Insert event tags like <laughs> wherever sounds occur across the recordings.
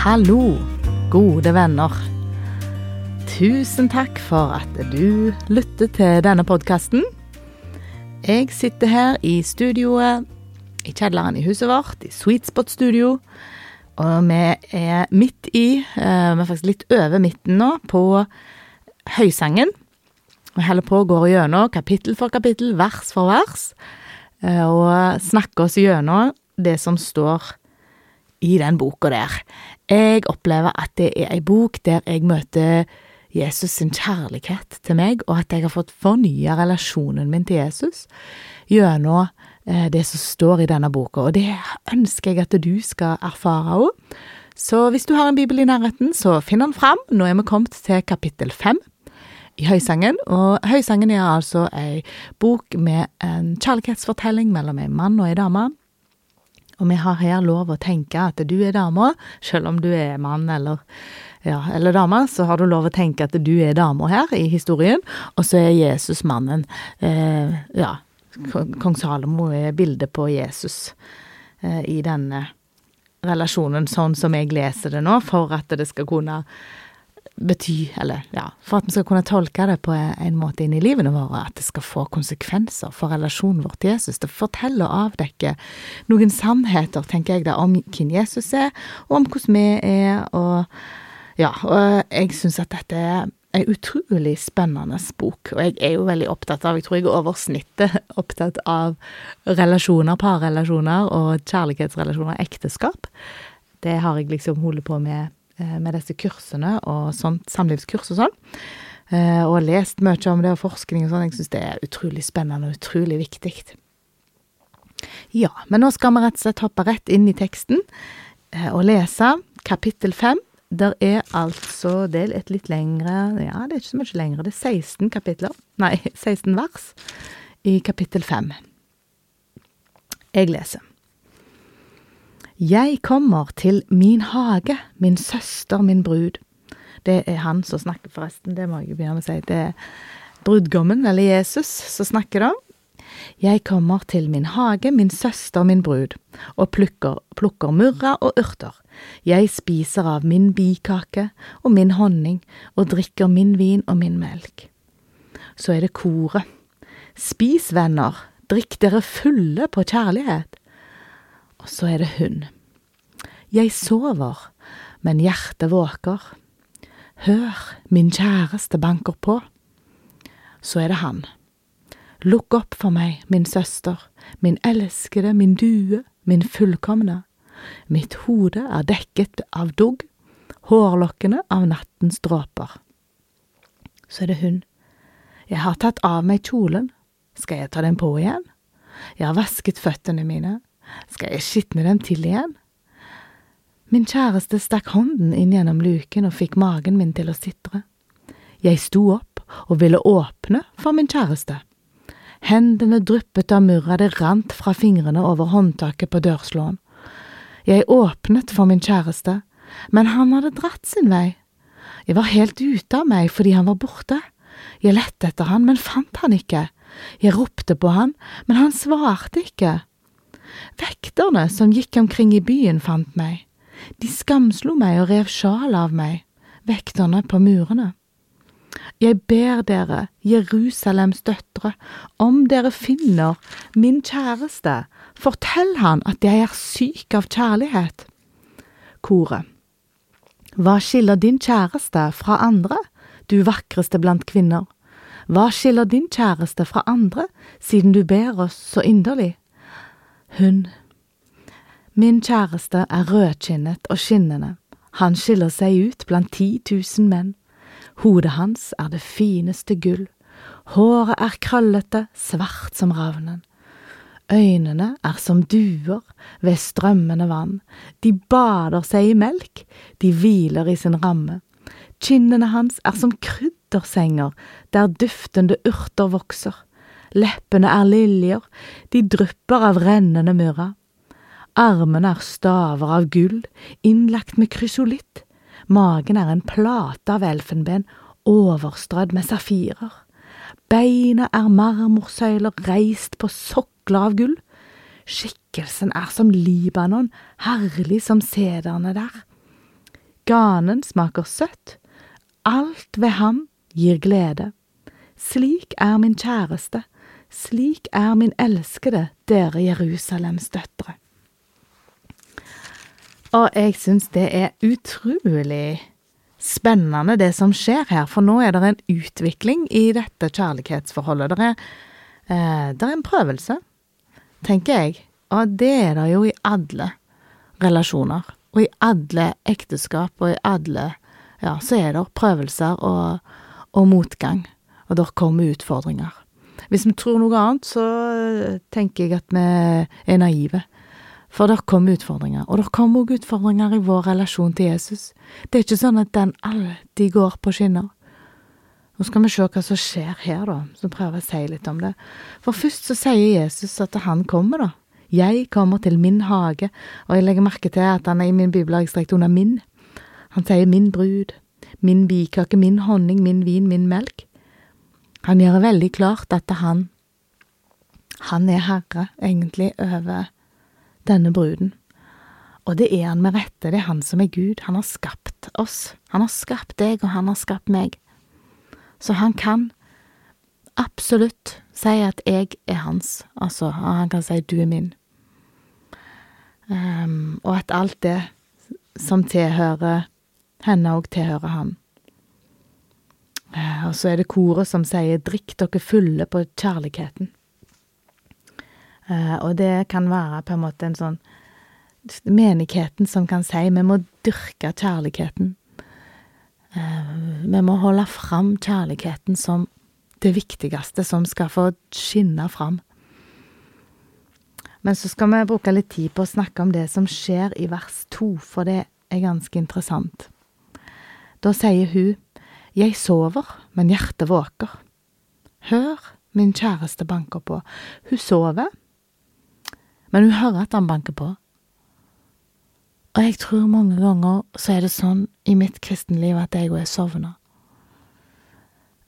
Hallo, gode venner. Tusen takk for at du lytter til denne podkasten. Jeg sitter her i studioet i kjelleren i huset vårt, i Sweet Spot Studio. Og vi er midt i, eh, vi er faktisk litt over midten nå, på Høysangen. Vi holder på å gå gjennom kapittel for kapittel, vers for vers, eh, og snakke oss gjennom det som står i den boka der. Jeg opplever at det er ei bok der jeg møter Jesus sin kjærlighet til meg, og at jeg har fått fornya relasjonen min til Jesus gjennom eh, det som står i denne boka. Og det ønsker jeg at du skal erfare òg. Så hvis du har en bibel i nærheten, så finn den fram. Nå er vi kommet til kapittel fem i Høysangen. Og Høysangen er altså ei bok med en kjærlighetsfortelling mellom en mann og ei dame. Og vi har her lov å tenke at du er dama, selv om du er mann eller, ja, eller dame, så har du lov å tenke at du er dama her i historien, og så er Jesus mannen. Eh, ja, kong Salomo er bildet på Jesus eh, i denne relasjonen, sånn som jeg leser det nå, for at det skal kunne bety, eller ja, for at vi skal kunne tolke det på en måte inn i livene våre, at det skal få konsekvenser for relasjonen vår til Jesus. Det forteller og avdekker noen sannheter, tenker jeg da, om hvem Jesus er, og om hvordan vi er, og ja, og jeg syns at dette er en utrolig spennende bok, og jeg er jo veldig opptatt av, jeg tror jeg er over snittet <laughs> opptatt av relasjoner, parrelasjoner og kjærlighetsrelasjoner, ekteskap. Det har jeg liksom holdt på med med disse kursene og sånt, samlivskurs og sånn. Eh, og lest mye om det og forskning og sånn. Jeg syns det er utrolig spennende og utrolig viktig. Ja, men nå skal vi rett og slett hoppe rett inn i teksten eh, og lese kapittel fem. Der er altså Det er et litt lengre Ja, det er ikke så mye lengre. Det er 16 kapitler. Nei, <laughs> 16 vers i kapittel fem. Jeg leser. Jeg kommer til min hage, min søster, min brud. Det er han som snakker, forresten. Det må jeg begynne med å si. Det er brudgommen, eller Jesus, som snakker da. Jeg kommer til min hage, min søster, min brud, og plukker, plukker murra og urter. Jeg spiser av min bikake og min honning, og drikker min vin og min melk. Så er det koret. Spis, venner, drikk dere fulle på kjærlighet. Og så er det hun. Jeg sover, men hjertet våker. Hør, min kjæreste banker på. Så er det han. Lukk opp for meg, min søster, min elskede, min due, min fullkomne. Mitt hode er dekket av dugg, hårlokkene av nattens dråper. Så er det hun. Jeg har tatt av meg kjolen, skal jeg ta den på igjen? Jeg har vasket føttene mine, skal jeg skitne dem til igjen? Min kjæreste stakk hånden inn gjennom luken og fikk magen min til å sitre. Jeg sto opp og ville åpne for min kjæreste. Hendene dryppet av murra, det rant fra fingrene over håndtaket på dørslåen. Jeg åpnet for min kjæreste, men han hadde dratt sin vei. Jeg var helt ute av meg fordi han var borte. Jeg lette etter han, men fant han ikke. Jeg ropte på han, men han svarte ikke. Vekterne som gikk omkring i byen, fant meg. De skamslo meg og rev sjal av meg, vekterne på murene. Jeg ber dere, Jerusalems døtre, om dere finner min kjæreste, fortell han at jeg er syk av kjærlighet. Koret. Hva skiller din kjæreste fra andre, du vakreste blant kvinner? Hva skiller din kjæreste fra andre, siden du ber oss så inderlig? Hun Min kjæreste er rødkinnet og skinnende, han skiller seg ut blant ti tusen menn. Hodet hans er det fineste gull, håret er krøllete, svart som ravnen. Øynene er som duer ved strømmende vann, de bader seg i melk, de hviler i sin ramme. Kinnene hans er som kryddersenger der duftende urter vokser. Leppene er liljer, de drypper av rennende myrra. Armene er staver av gull, innlagt med krysolitt. Magen er en plate av elfenben, overstrødd med safirer. Beina er marmorsøyler reist på sokler av gull. Skikkelsen er som Libanon, herlig som sederne der. ganen smaker søtt, alt ved ham gir glede. Slik er min kjæreste, slik er min elskede, dere Jerusalems døtre. Og jeg syns det er utrolig spennende det som skjer her, for nå er det en utvikling i dette kjærlighetsforholdet. Det er, eh, det er en prøvelse, tenker jeg, og det er det jo i alle relasjoner. Og i alle ekteskap og i alle Ja, så er det prøvelser og, og motgang, og der kommer utfordringer. Hvis vi tror noe annet, så tenker jeg at vi er naive. For det kommer utfordringer, og det kommer òg utfordringer i vår relasjon til Jesus. Det er ikke sånn at den alltid går på skinner. Nå skal vi se hva som skjer her, da, så prøver jeg å si litt om det. For først så sier Jesus at han kommer, da. Jeg kommer til min hage, og jeg legger merke til at han er i min bibel strekt under min. Han sier min brud, min bikake, min honning, min vin, min melk. Han gjør det veldig klart at han, han er herre, egentlig, over denne bruden. Og det er han med rette, det er han som er Gud, han har skapt oss, han har skapt deg, og han har skapt meg. Så han kan absolutt si at jeg er hans, altså, han kan si du er min. Um, og at alt det som tilhører henne, òg tilhører han. Uh, og så er det koret som sier 'drikk dere fulle på kjærligheten'. Uh, og det kan være på en måte en sånn Menigheten som kan si 'vi må dyrke kjærligheten'. Uh, vi må holde fram kjærligheten som det viktigste som skal få skinne fram. Men så skal vi bruke litt tid på å snakke om det som skjer i vers to, for det er ganske interessant. Da sier hun, Jeg sover, men hjertet våker. Hør, min kjæreste banker på. Hun sover, men hun hører at han banker på. Og jeg tror mange ganger så er det sånn i mitt kristenliv at jeg òg er sovna.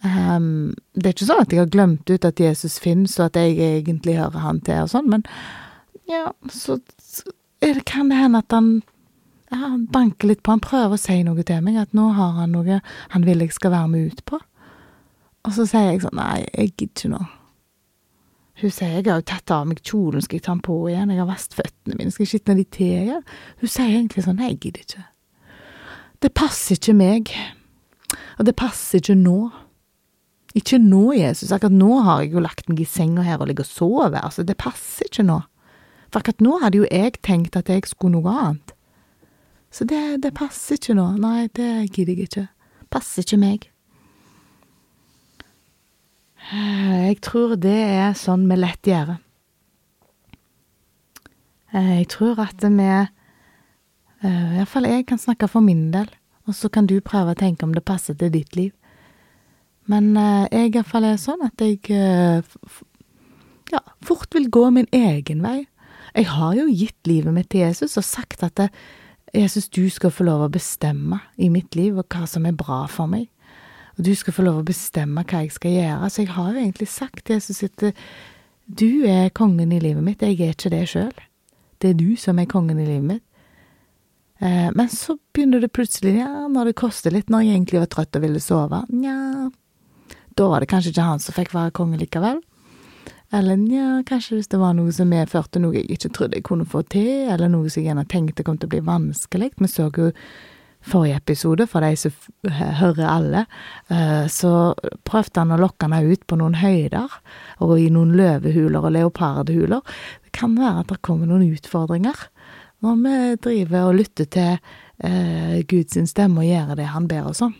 Um, det er ikke sånn at jeg har glemt ut at Jesus finnes, og at jeg egentlig hører han til, og sånn, men ja, så, så det, kan det hende at han ja, han banker litt på, han prøver å si noe til meg, at nå har han noe han vil jeg skal være med ut på. Og så sier jeg sånn, nei, jeg gidder ikke nå. Hun sier jeg har jo tatt av meg kjolen, skal jeg ta den på igjen, jeg har vasket føttene mine, skal jeg skitne de til igjen? Hun sier egentlig sånn, nei, jeg gidder ikke. Det passer ikke meg, og det passer ikke nå. Ikke nå, Jesus, akkurat nå har jeg jo lagt meg i senga her og ligger og sover, altså, det passer ikke nå. For akkurat nå hadde jo jeg tenkt at jeg skulle noe annet. Så det, det passer ikke nå. Nei, det gidder jeg ikke. Passer ikke meg. Jeg tror det er sånn vi lett gjør. Jeg tror at vi eh, Iallfall jeg kan snakke for min del, og så kan du prøve å tenke om det passer til ditt liv. Men eh, jeg iallfall er sånn at jeg eh, ja, fort vil gå min egen vei. Jeg har jo gitt livet mitt til Jesus og sagt at Jesus, du skal få lov å bestemme i mitt liv hva som er bra for meg. Og du skal få lov å bestemme hva jeg skal gjøre. Så jeg har jo egentlig sagt til Jesus at du er kongen i livet mitt, jeg er ikke det sjøl. Det er du som er kongen i livet mitt. Eh, men så begynner det plutselig, ja, når det koster litt, når jeg egentlig var trøtt og ville sove, nja, da var det kanskje ikke han som fikk være konge likevel. Eller nja, kanskje hvis det var noe som medførte noe jeg ikke trodde jeg kunne få til, eller noe som jeg gjerne tenkte kom til å bli vanskelig. Vi så jo forrige episode, for de som hører alle, eh, så prøvde han å lokke henne ut på noen høyder, og i noen løvehuler og leopardhuler. Det kan være at det kommer noen utfordringer når vi driver og lytter til eh, Guds stemme og gjør det han ber oss om.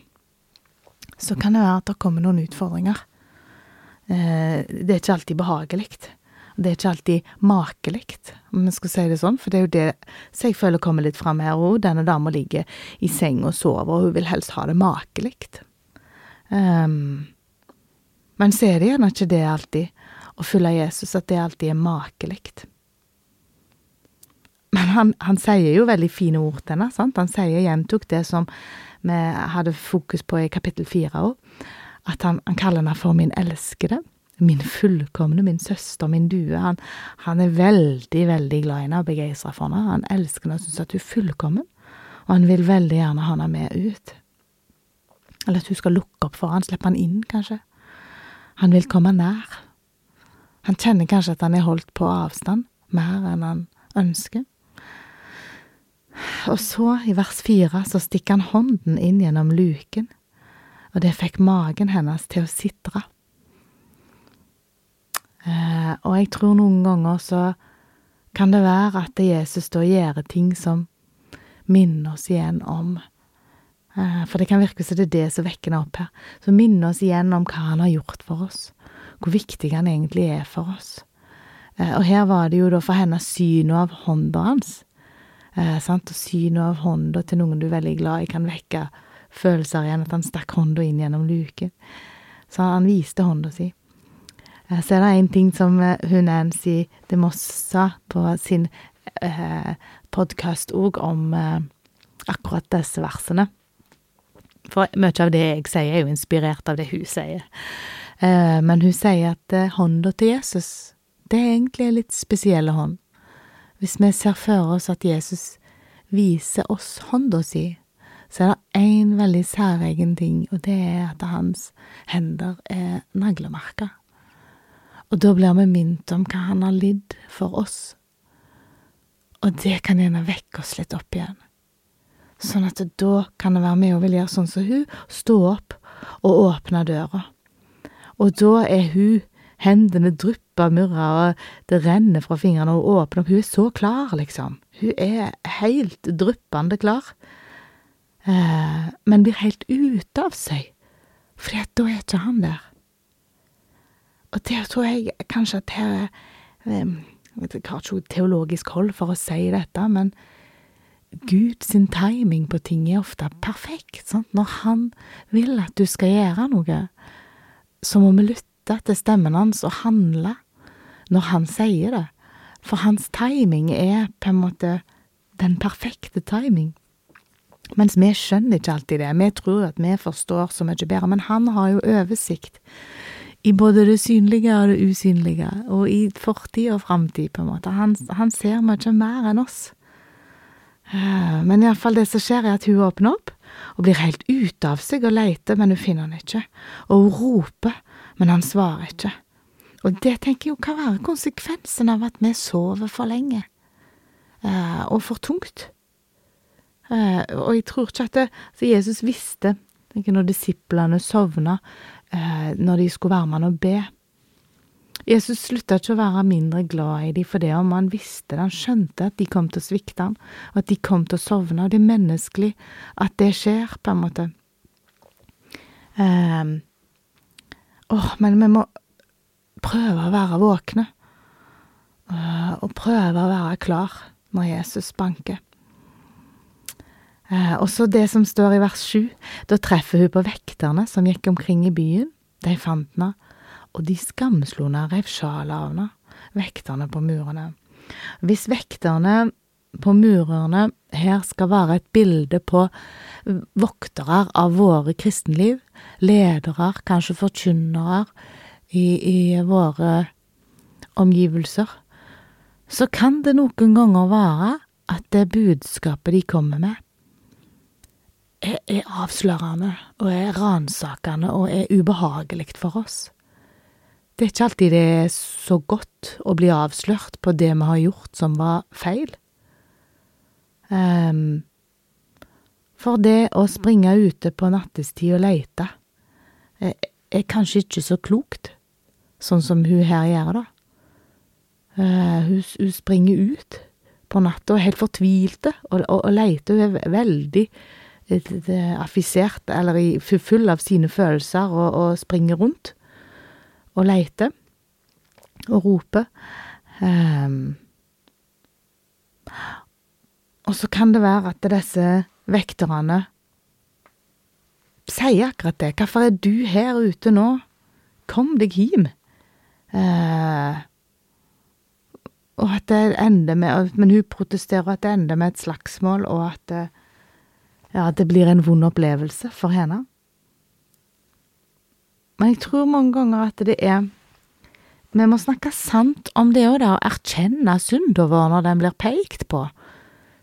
Så kan det være at det kommer noen utfordringer. Eh, det er ikke alltid behagelig. Det er ikke alltid makelig, om vi skal si det sånn, for det er jo det som jeg føler kommer litt fram her òg. Denne dama ligger i seng og sover, og hun vil helst ha det makelig. Um, men så er det gjerne ikke det alltid, å følge Jesus, at det alltid er makelig. Men han, han, sier jo veldig fine ord til henne? Han sier, gjentok det som vi hadde fokus på i kapittel fire òg at han, han kaller henne for min elskede. Min fullkomne, min søster, min due. Han, han er veldig, veldig glad i henne og begeistra for henne. Han elsker henne og syns at hun er fullkommen. og han vil veldig gjerne ha henne med ut. Eller at hun skal lukke opp for han, slippe han inn, kanskje. Han vil komme nær. Han kjenner kanskje at han er holdt på avstand, mer enn han ønsker. Og så, i vers fire, så stikker han hånden inn gjennom luken, og det fikk magen hennes til å sitre. Eh, og jeg tror noen ganger så kan det være at Jesus da gjør ting som minner oss igjen om eh, For det kan virke som det er det som vekker opp her. Som minner oss igjen om hva han har gjort for oss. Hvor viktig han egentlig er for oss. Eh, og her var det jo da for hennes synet av hånda hans. Eh, sant? Og synet av hånda til noen du er veldig glad i, kan vekke følelser igjen. At han stakk hånda inn gjennom luken. Så han viste hånda si. Eh, så er det en ting som eh, hun Nancy de Moss sa på sin eh, podkast òg om eh, akkurat disse versene. For mye av det jeg sier, er jo inspirert av det hun sier. Eh, men hun sier at eh, hånda til Jesus, det er egentlig en litt spesiell hånd. Hvis vi ser for oss at Jesus viser oss hånda si, så er det én veldig særegen ting, og det er at hans hender er naglemerka. Og da blir vi minnet om hva han har lidd for oss. Og det kan gjerne vekke oss litt opp igjen. Sånn at da kan det være med og vil gjøre sånn som hun, stå opp og åpne døra. Og da er hun, hendene drypper murra, og det renner fra fingrene, og hun åpner opp. Hun er så klar, liksom. Hun er helt dryppende klar. Eh, men blir helt ute av seg, fordi da er ikke han der. Og der tror jeg kanskje at her Jeg har ikke teologisk hold for å si dette, men Gud sin timing på ting er ofte perfekt. Sant? Når Han vil at du skal gjøre noe, så må vi lytte til stemmen hans og handle når han sier det. For hans timing er på en måte den perfekte timing. Mens vi skjønner ikke alltid det. Vi tror at vi forstår så mye bedre, men han har jo oversikt i både det synlige og det usynlige, og i fortid og framtid, på en måte. Han, han ser mye mer enn oss. Eh, men iallfall det som skjer, er at hun åpner opp, og blir helt ute av seg og leter, men hun finner han ikke. Og hun roper, men han svarer ikke. Og det tenker jeg jo kan være konsekvensen av at vi sover for lenge, eh, og for tungt. Eh, og jeg tror ikke at det, så Jesus visste, tenker når disiplene sovna, eh, når de skulle være med han og be. Jesus slutta ikke å være mindre glad i dem for det om han visste det, han skjønte at de kom til å svikte han, og at de kom til å sovne, og det er menneskelig at det skjer, på en måte. Um, oh, men vi må prøve å være våkne, og prøve å være klar når Jesus banker. Eh, og så det som står i vers sju. Da treffer hun på vekterne som gikk omkring i byen. De fant henne, og de skamslo henne, rev sjalet av henne, vekterne på murene. Hvis vekterne på murene her skal være et bilde på voktere av våre kristenliv, ledere, kanskje forkynnere i, i våre omgivelser, så kan det noen ganger være at det budskapet de kommer med, er, avslørende og er ransakende og er ubehagelig for oss. Det er ikke alltid det er så godt å bli avslørt på det vi har gjort som var feil. Um, for det å springe ute på nattestid og leite er, er, kanskje ikke så klokt, sånn som hun her gjør, da. Uh, hun, hun, springer ut på natta helt fortvilte og, og, og leter. Hun er veldig affisert, eller full av sine følelser, og, og springer rundt og leter og roper. Um, og så kan det være at disse vekterne sier akkurat det. Hvorfor er du her ute nå? Kom deg hjem. Uh, og at det ender med Men hun protesterer at det ender med et slagsmål, og at ja, det blir en vond opplevelse for henne. Men jeg tror mange ganger at det er Vi må snakke sant om det òg, da, og erkjenne synda vår når den blir pekt på.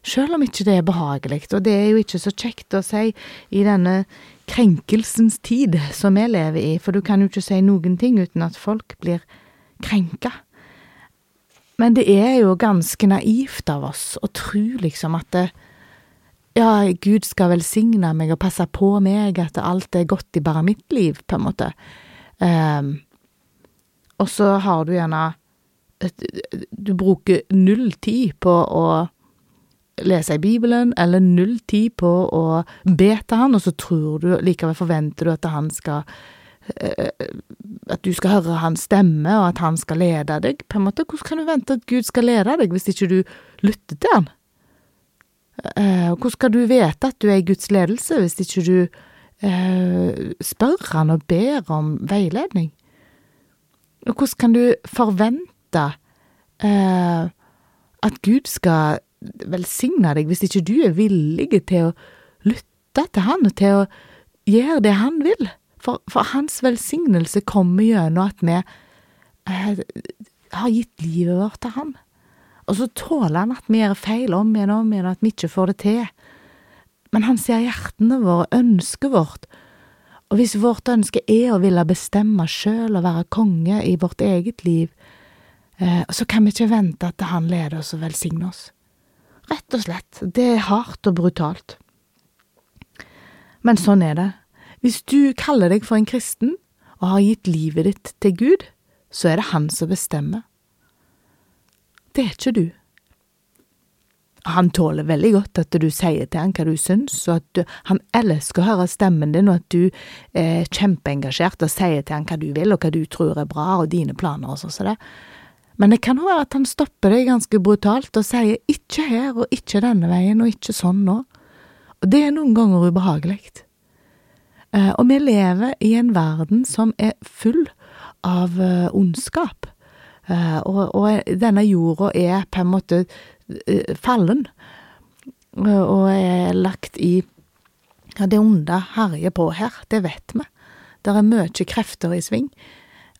Selv om ikke det er behagelig, og det er jo ikke så kjekt å si i denne krenkelsens tid som vi lever i, for du kan jo ikke si noen ting uten at folk blir krenka. Men det er jo ganske naivt av oss å tro liksom at det, ja, Gud skal velsigne meg og passe på meg, at alt er godt i bare mitt liv, på en måte. Um, og så har du gjerne Du bruker null tid på å lese i Bibelen, eller null tid på å be til han, og så tror du, likevel forventer du at han skal eh, At du skal høre hans stemme, og at han skal lede deg. På en måte, Hvordan kan du vente at Gud skal lede deg, hvis ikke du lytter til han? Eh, hvordan skal du vite at du er i Guds ledelse, hvis ikke du eh, spør han og ber om veiledning? Og hvordan kan du forvente eh, at Gud skal velsigne deg hvis ikke du er villig til å lytte til han og til å gjøre det han vil? For, for hans velsignelse kommer gjennom at vi har gitt livet vårt til han. Og så tåler han at vi gjør feil om igjen og om igjen, at vi ikke får det til. Men han ser hjertene våre, ønsket vårt, og hvis vårt ønske er å ville bestemme sjøl og være konge i vårt eget liv, eh, så kan vi ikke vente at han leder oss og velsigner oss. Rett og slett. Det er hardt og brutalt. Men sånn er det. Hvis du kaller deg for en kristen og har gitt livet ditt til Gud, så er det han som bestemmer. Det er ikke du. Han tåler veldig godt at du sier til han hva du syns, og at du, han elsker å høre stemmen din, og at du er kjempeengasjert og sier til han hva du vil, og hva du tror er bra, og dine planer og sånn som det. Men det kan jo være at han stopper deg ganske brutalt og sier ikke her og ikke denne veien og ikke sånn nå. Og det er noen ganger ubehagelig. Eh, og vi lever i en verden som er full av eh, ondskap. Eh, og, og denne jorda er på en måte Eh, fallen, eh, og er lagt i Ja, det onde herjer på her, det vet vi. Det er mye krefter i sving.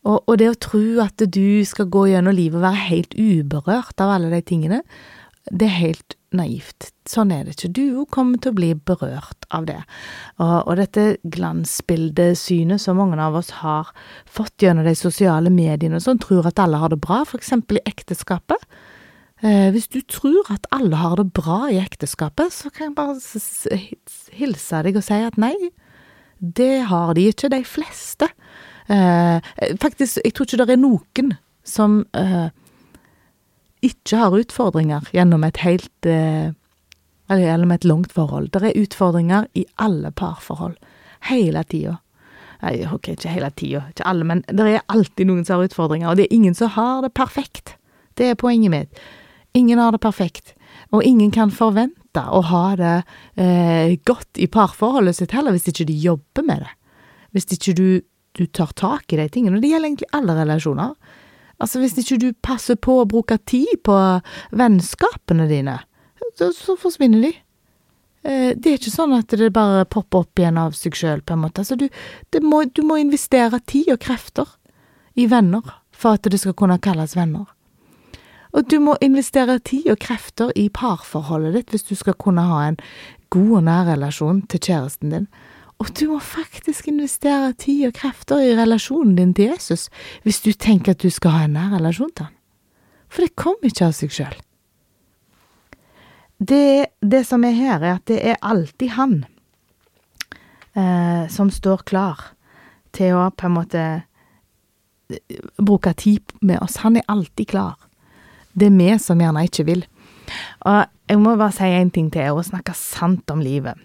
Og, og, det å tro at du skal gå gjennom livet og være helt uberørt av alle de tingene, det er helt naivt. Sånn er det ikke. Du kommer til å bli berørt av det. Og, og dette glansbildesynet som mange av oss har fått gjennom de sosiale mediene, som tror at alle har det bra, eksempel i ekteskapet. Eh, hvis du tror at alle har det bra i ekteskapet, så kan jeg bare hilse deg og si at nei, det har de ikke, de fleste. Eh, faktisk, jeg tror ikke det er noen som eh, ikke har utfordringer gjennom et helt eh, Eller gjennom et langt forhold. Det er utfordringer i alle parforhold. Hele tida. Nei, ok, ikke hele tida, ikke alle, men det er alltid noen som har utfordringer, og det er ingen som har det perfekt. Det er poenget mitt. Ingen har det perfekt, og ingen kan forvente å ha det eh, godt i parforholdet sitt heller, hvis ikke de jobber med det. Hvis ikke du, du tar tak i de tingene. Og det gjelder egentlig alle relasjoner. Altså, hvis ikke du passer på å bruke tid på vennskapene dine, så, så forsvinner de. Eh, det er ikke sånn at det bare popper opp igjen av seg sjøl, på en måte. Altså, du, må, du må investere tid og krefter i venner for at det skal kunne kalles venner. Og du må investere tid og krefter i parforholdet ditt hvis du skal kunne ha en god og nær relasjon til kjæresten din. Og du må faktisk investere tid og krefter i relasjonen din til Jesus hvis du tenker at du skal ha en nær relasjon til han. For det kommer ikke av seg sjøl. Det, det, som er her, er at det er alltid han eh, som står klar til å på en måte eh, bruke tid med oss. Han er alltid klar. Det er vi som gjerne ikke vil. Og jeg må bare si en ting til, og snakke sant om livet.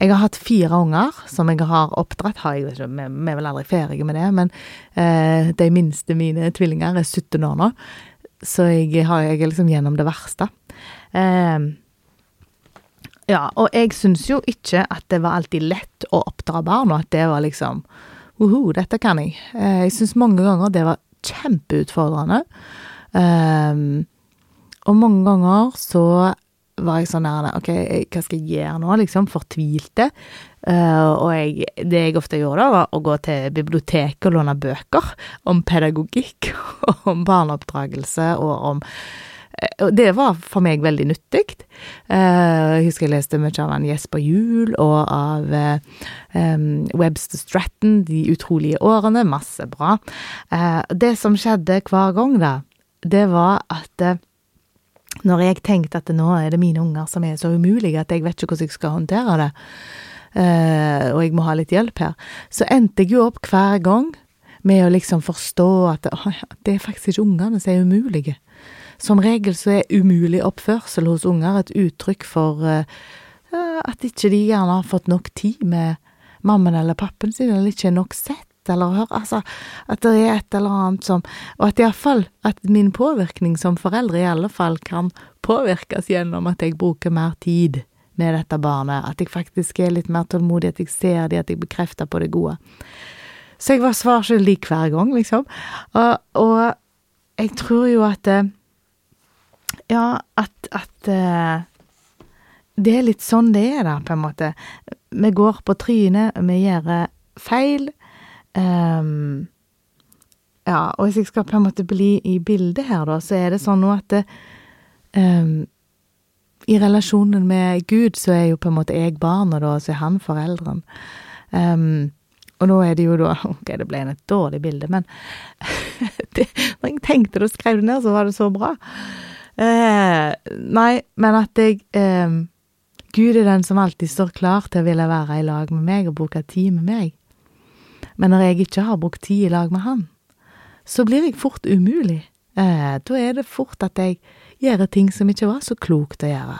Jeg har hatt fire unger som jeg har oppdratt. Har jeg vi, er vel aldri ferdige med det, men eh, de minste mine tvillinger er 17 år nå. Så jeg, har, jeg er liksom gjennom det verste. Eh, ja, og jeg syns jo ikke at det var alltid lett å oppdra barn, og at det var liksom Uhu, dette kan jeg. Eh, jeg syns mange ganger det var kjempeutfordrende. Um, og mange ganger så var jeg sånn der Ok, hva skal jeg gjøre nå? Liksom fortvilte. Uh, og jeg, det jeg ofte gjorde, da, var å gå til biblioteket og låne bøker om pedagogikk, <laughs> og om barneoppdragelse og om Og det var for meg veldig nyttig. Jeg husker jeg leste mye av han Jesper Juel og av Webster Stratton, De utrolige årene. Masse bra. Det som skjedde hver gang, da, det var at når jeg tenkte at nå er det mine unger som er så umulige at jeg vet ikke hvordan jeg skal håndtere det, uh, og jeg må ha litt hjelp her, så endte jeg jo opp hver gang med å liksom forstå at det er faktisk ikke ungene som er umulige. Som regel så er umulig oppførsel hos unger et uttrykk for uh, at ikke de gjerne har fått nok tid med mammaen eller pappen sin, eller ikke er nok sett eller hør, altså, at det er et eller annet som Og at iallfall at min påvirkning som foreldre i alle fall kan påvirkes gjennom at jeg bruker mer tid med dette barnet, at jeg faktisk er litt mer tålmodig, at jeg ser det, at jeg bekrefter på det gode. Så jeg var svarskyldig hver gang, liksom. Og, og, jeg tror jo at eh, Ja, at, at eh, det er litt sånn det er, da, på en måte. Vi går på trynet, vi gjør feil. Um, ja, og hvis jeg skal på en måte bli i bildet her, da, så er det sånn nå at det, um, I relasjonen med Gud så er jo på en måte jeg barnet, da, og så er han foreldren. Um, og nå er det jo da <laughs> Ok, det ble et dårlig bilde, men <laughs> når jeg tenkte det og skrev det ned, så var det så bra. Uh, nei, men at jeg um, Gud er den som alltid står klar til å ville være i lag med meg og bruke tid med meg. Men når jeg ikke har brukt tid i lag med han, så blir jeg fort umulig. Eh, da er det fort at jeg gjør ting som ikke var så klokt å gjøre.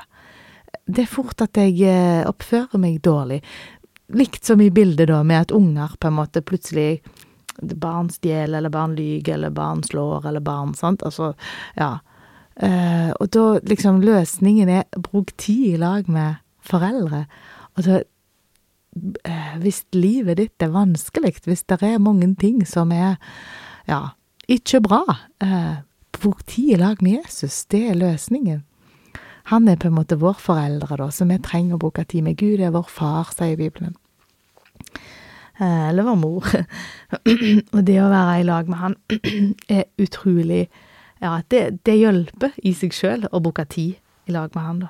Det er fort at jeg eh, oppfører meg dårlig. Likt som i bildet, da, med at unger på en måte plutselig Barn stjeler, eller barn lyver, eller barn slår, eller barn Sant? Altså, ja. Eh, og da liksom løsningen er bruk tid i lag med foreldre. Og da hvis livet ditt er vanskelig, hvis det er mange ting som er, ja, ikke bra, eh, bruk tid i lag med Jesus. Det er løsningen. Han er på en måte vår foreldre, da, så vi trenger å bruke tid med Gud. Det er vår far, sier Bibelen. Eh, eller vår mor. <clears throat> og det å være i lag med han <clears throat> er utrolig Ja, det, det hjelper i seg sjøl å bruke tid i lag med han, da.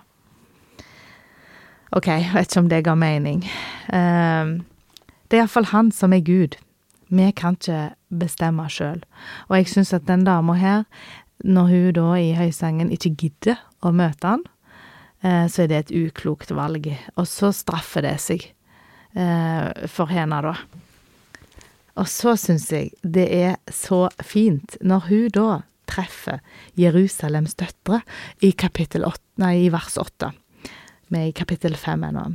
Ok, jeg vet ikke om det ga mening. Um, det er iallfall han som er Gud. Vi kan ikke bestemme sjøl. Og jeg syns at den dama her, når hun da i høysangen ikke gidder å møte han, uh, så er det et uklokt valg. Og så straffer det seg uh, for henne, da. Og så syns jeg det er så fint når hun da treffer Jerusalems døtre i kapittel 8, nei, i vers 8 er i kapittel fem ennå.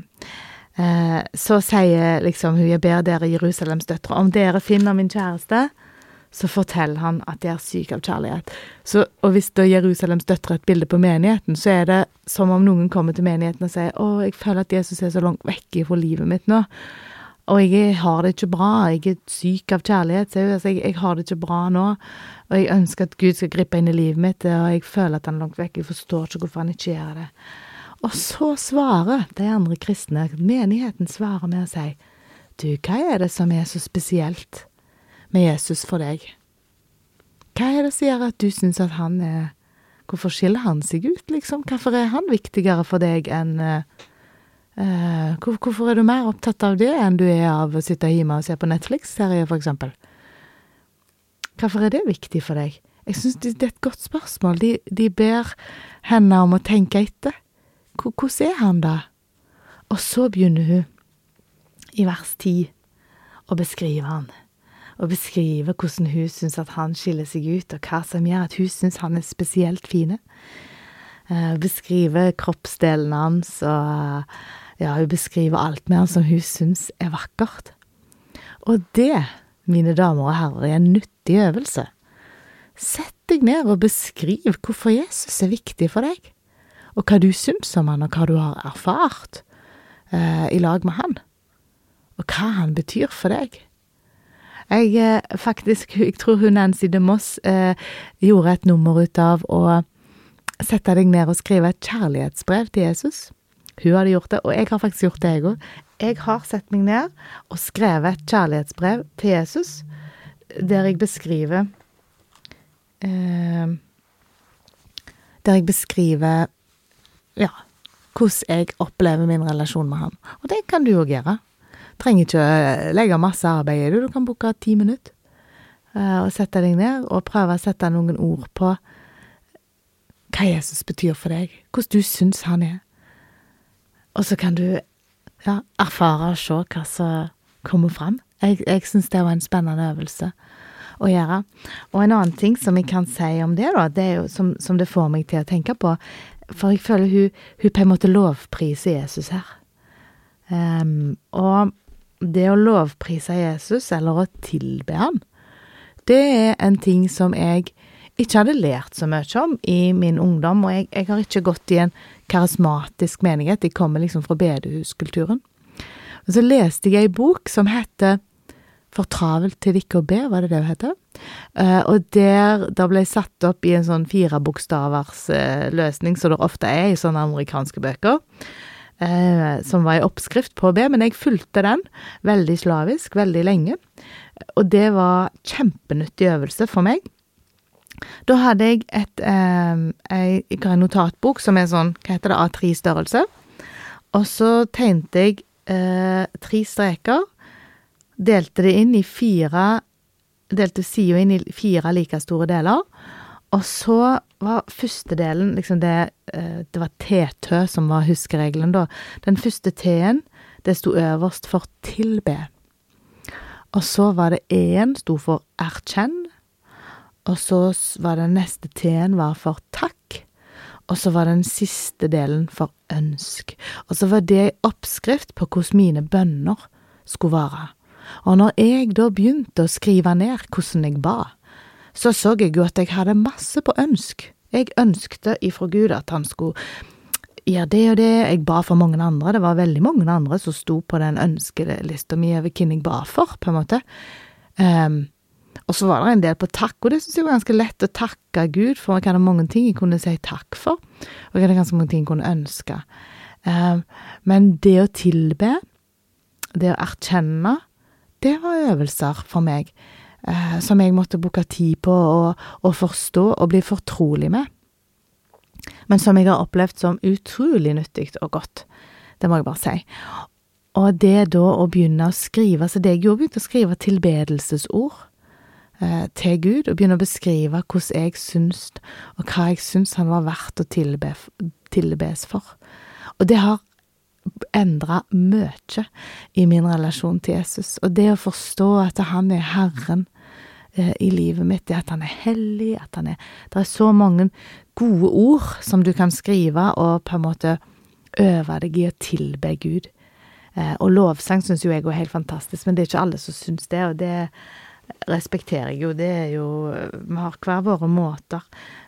Eh, så sier liksom hun, jeg ber dere Jerusalems døtre, om dere finner min kjæreste, så forteller han at de er syke av kjærlighet. Så, og hvis da Jerusalems døtre er et bilde på menigheten, så er det som om noen kommer til menigheten og sier å, jeg føler at Jesus er så langt vekk fra livet mitt nå. Og jeg har det ikke bra, jeg er syk av kjærlighet, sier. Altså, jeg, jeg har det ikke bra nå. Og jeg ønsker at Gud skal gripe inn i livet mitt, og jeg føler at han er langt vekk. Jeg forstår ikke hvorfor han ikke gjør det. Og så svarer de andre kristne, menigheten svarer med å si, du, hva er det som er så spesielt med Jesus for deg? Hva er det som gjør at du syns at han er Hvorfor skiller han seg ut, liksom? Hvorfor er han viktigere for deg enn uh, uh, Hvorfor er du mer opptatt av det enn du er av å sitte hjemme og se på Netflix-serier, eksempel? Hvorfor er det viktig for deg? Jeg syns det er et godt spørsmål. De, de ber henne om å tenke etter. Hvordan er han, da? Og så begynner hun, i vers ti, å beskrive han. Og beskrive hvordan hun syns at han skiller seg ut, og hva som gjør at hun syns han er spesielt fine. Uh, beskrive kroppsdelen hans, og ja, hun beskriver alt med han som hun syns er vakkert. Og det, mine damer og herrer, er en nyttig øvelse. Sett deg ned og beskriv hvorfor Jesus er viktig for deg og hva du syns om han, og hva du har erfart eh, i lag med han, og hva han betyr for deg. Jeg eh, faktisk, jeg tror hun Nancy de Moss eh, gjorde et nummer ut av å sette deg ned og skrive et kjærlighetsbrev til Jesus. Hun hadde gjort det, og jeg har faktisk gjort det, jeg òg. Jeg har sett meg ned og skrevet et kjærlighetsbrev til Jesus, der jeg beskriver eh, der jeg beskriver ja, hvordan jeg opplever min relasjon med han. Og det kan du òg gjøre. Trenger ikke å legge masse arbeid i det. Du kan bruke ti minutter uh, og sette deg ned og prøve å sette noen ord på hva Jesus betyr for deg, hvordan du syns han er. Og så kan du ja, erfare og se hva som kommer fram. Jeg, jeg syns det var en spennende øvelse å gjøre. Og en annen ting som jeg kan si om det, da, det er jo som, som det får meg til å tenke på For jeg føler hun, hun på en måte lovpriser Jesus her. Um, og det å lovprise Jesus, eller å tilbe ham, det er en ting som jeg ikke hadde lært så mye om i min ungdom, og jeg, jeg har ikke gått i en karismatisk menighet, jeg kommer liksom fra bedehuskulturen. Og så leste jeg ei bok som heter for travelt til ikke å be, var det det hun heter? Uh, og der, da ble jeg satt opp i en sånn firebokstavers uh, løsning, som det ofte er i sånne amerikanske bøker, uh, som var i oppskrift på å be, men jeg fulgte den veldig slavisk, veldig lenge, og det var kjempenyttig øvelse for meg. Da hadde jeg et, ei, en notatbok som er sånn, hva heter det, A3-størrelse, og så tegnte jeg tre streker delte det inn i fire Delte sida inn i fire like store deler. Og så var første delen liksom det eh, Det var T-tø som var huskeregelen, da. Den første T-en, det sto øverst for tilbe. Og så var det E-en sto for erkjenn. Og så var den neste T-en var for takk. Og så var den siste delen for ønsk. Og så var det oppskrift på hvordan mine bønner skulle være. Og når jeg da begynte å skrive ned hvordan jeg ba, så så jeg jo at jeg hadde masse på ønsk. Jeg ønskte ifra Gud at han skulle gjøre det og det, jeg ba for mange andre, det var veldig mange andre som sto på den ønskelista mi over hvem jeg ba for, på en måte. Um, og så var det en del på takk, og det synes jeg var ganske lett å takke Gud for. Jeg hadde mange ting jeg kunne si takk for, og jeg hadde ganske mange ting jeg kunne ønske. Um, men det å tilbe, det å erkjenne, det var øvelser for meg eh, som jeg måtte bruke tid på å, forstå og bli fortrolig med, men som jeg har opplevd som utrolig nyttig og godt. Det må jeg bare si. Og det da å begynne å skrive, så det jeg gjorde, begynte å skrive tilbedelsesord eh, til Gud, og begynne å beskrive hvordan jeg syns, og hva jeg syns han var verdt å tilbe, tilbes for. Og det har endra mye i min relasjon til Jesus. Og det å forstå at han er Herren eh, i livet mitt, det at han er hellig, at han er Det er så mange gode ord som du kan skrive og på en måte øve deg i å tilbe Gud. Eh, og lovsang syns jo jeg er helt fantastisk, men det er ikke alle som syns det, og det respekterer jeg jo. Det er jo Vi har hver våre måter.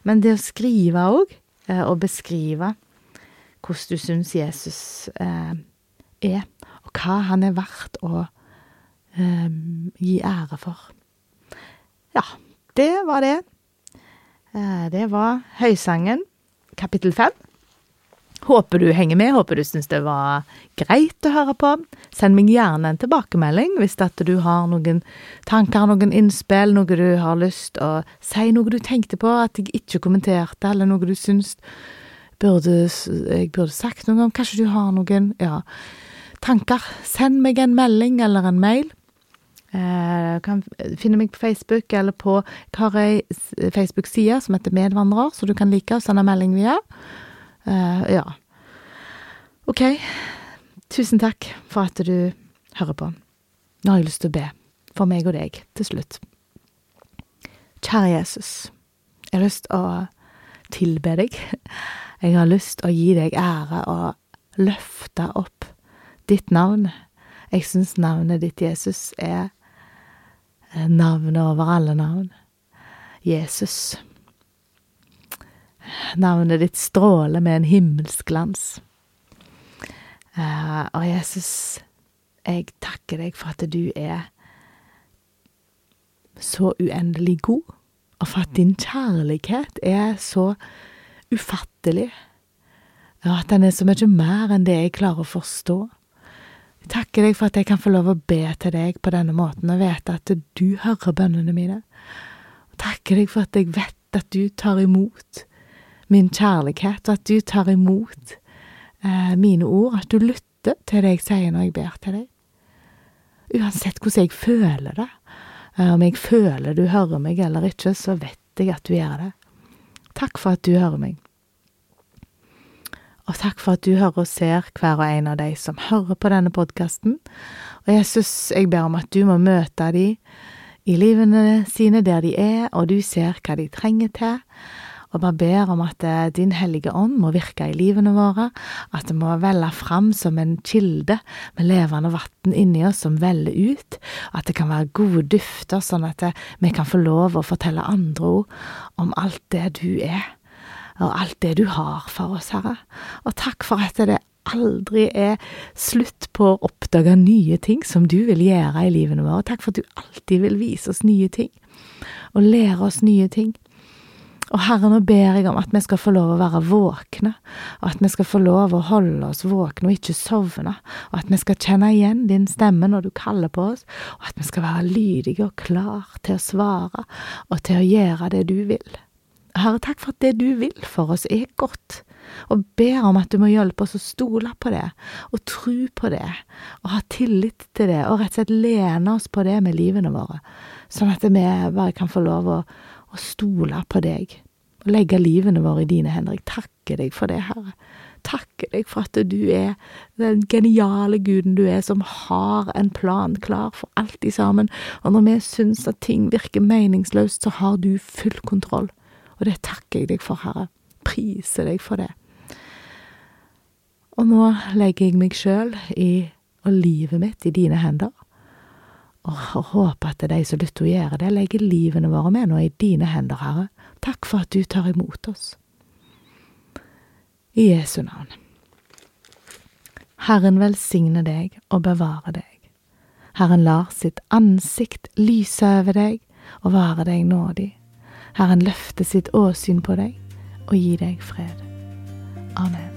Men det å skrive òg, eh, og beskrive hvordan du syns Jesus eh, er, og hva han er verdt å eh, gi ære for. Ja, det var det. Eh, det var Høysangen, kapittel fem. Håper du henger med, håper du syns det var greit å høre på. Send meg gjerne en tilbakemelding hvis at du har noen tanker, noen innspill, noe du har lyst å si, noe du tenkte på at jeg ikke kommenterte, eller noe du syns burde, jeg burde sagt noe om. Kanskje du har noen ja, tanker? Send meg en melding eller en mail. Eh, kan finne meg på Facebook eller på ei Facebook-side som heter Medvandrer, så du kan like å sende melding via. Eh, ja. OK. Tusen takk for at du hører på. Nå har jeg lyst til å be for meg og deg til slutt. Kjære Jesus, jeg har lyst til å tilbe deg. Jeg har lyst å gi deg ære og løfte opp ditt navn. Jeg syns navnet ditt, Jesus, er navnet over alle navn. Jesus. Navnet ditt stråler med en himmelsk glans. Uh, og Jesus, jeg takker deg for at du er så uendelig god, for at din kjærlighet er så ufattelig, og at den er så mye mer enn det jeg klarer å forstå. Jeg takker deg for at jeg kan få lov å be til deg på denne måten og vite at du hører bønnene mine. Og takker deg for at jeg vet at du tar imot min kjærlighet, og at du tar imot eh, mine ord, at du lytter til det jeg sier når jeg ber til deg. Uansett hvordan jeg føler det, om jeg føler du hører meg eller ikke, så vet jeg at du gjør det. Takk for at du hører meg. Og takk for at du hører og ser hver og en av de som hører på denne podkasten. Og Jesus, jeg ber om at du må møte de i livene sine der de er, og du ser hva de trenger til. Og bare ber om at eh, Din hellige ånd må virke i livene våre, at det må velle fram som en kilde med levende vann inni oss som veller ut, at det kan være gode dufter, sånn at eh, vi kan få lov å fortelle andre òg om alt det du er og alt det du har for oss, Herre. Og takk for at det aldri er slutt på å oppdage nye ting som du vil gjøre i livene våre. Takk for at du alltid vil vise oss nye ting, og lære oss nye ting. Og Herre, nå ber jeg om at vi skal få lov å være våkne, og at vi skal få lov å holde oss våkne og ikke sovne, og at vi skal kjenne igjen din stemme når du kaller på oss, og at vi skal være lydige og klar til å svare og til å gjøre det du vil. Herre, takk for at det du vil for oss, er godt, og ber om at du må hjelpe oss å stole på det, og tro på det, og ha tillit til det, og rett og slett lene oss på det med livene våre, sånn at vi bare kan få lov å, å stole på deg, og legge livene våre i dine hender. Jeg takker deg for det, Herre. Takker deg for at du er den geniale guden du er, som har en plan klar for alt i sammen, og når vi syns at ting virker meningsløst, så har du full kontroll. Og det takker jeg deg for, Herre. Priser deg for det. Og nå legger jeg meg sjøl og livet mitt i dine hender og håper at det er de som lytter og gjør det, legger livene våre med nå i dine hender, Herre. Takk for at du tar imot oss. I Jesu navn. Herren velsigne deg og bevare deg. Herren lar sitt ansikt lyse over deg og være deg nådig. Herren løfter sitt åsyn på deg og gi deg fred. Amen.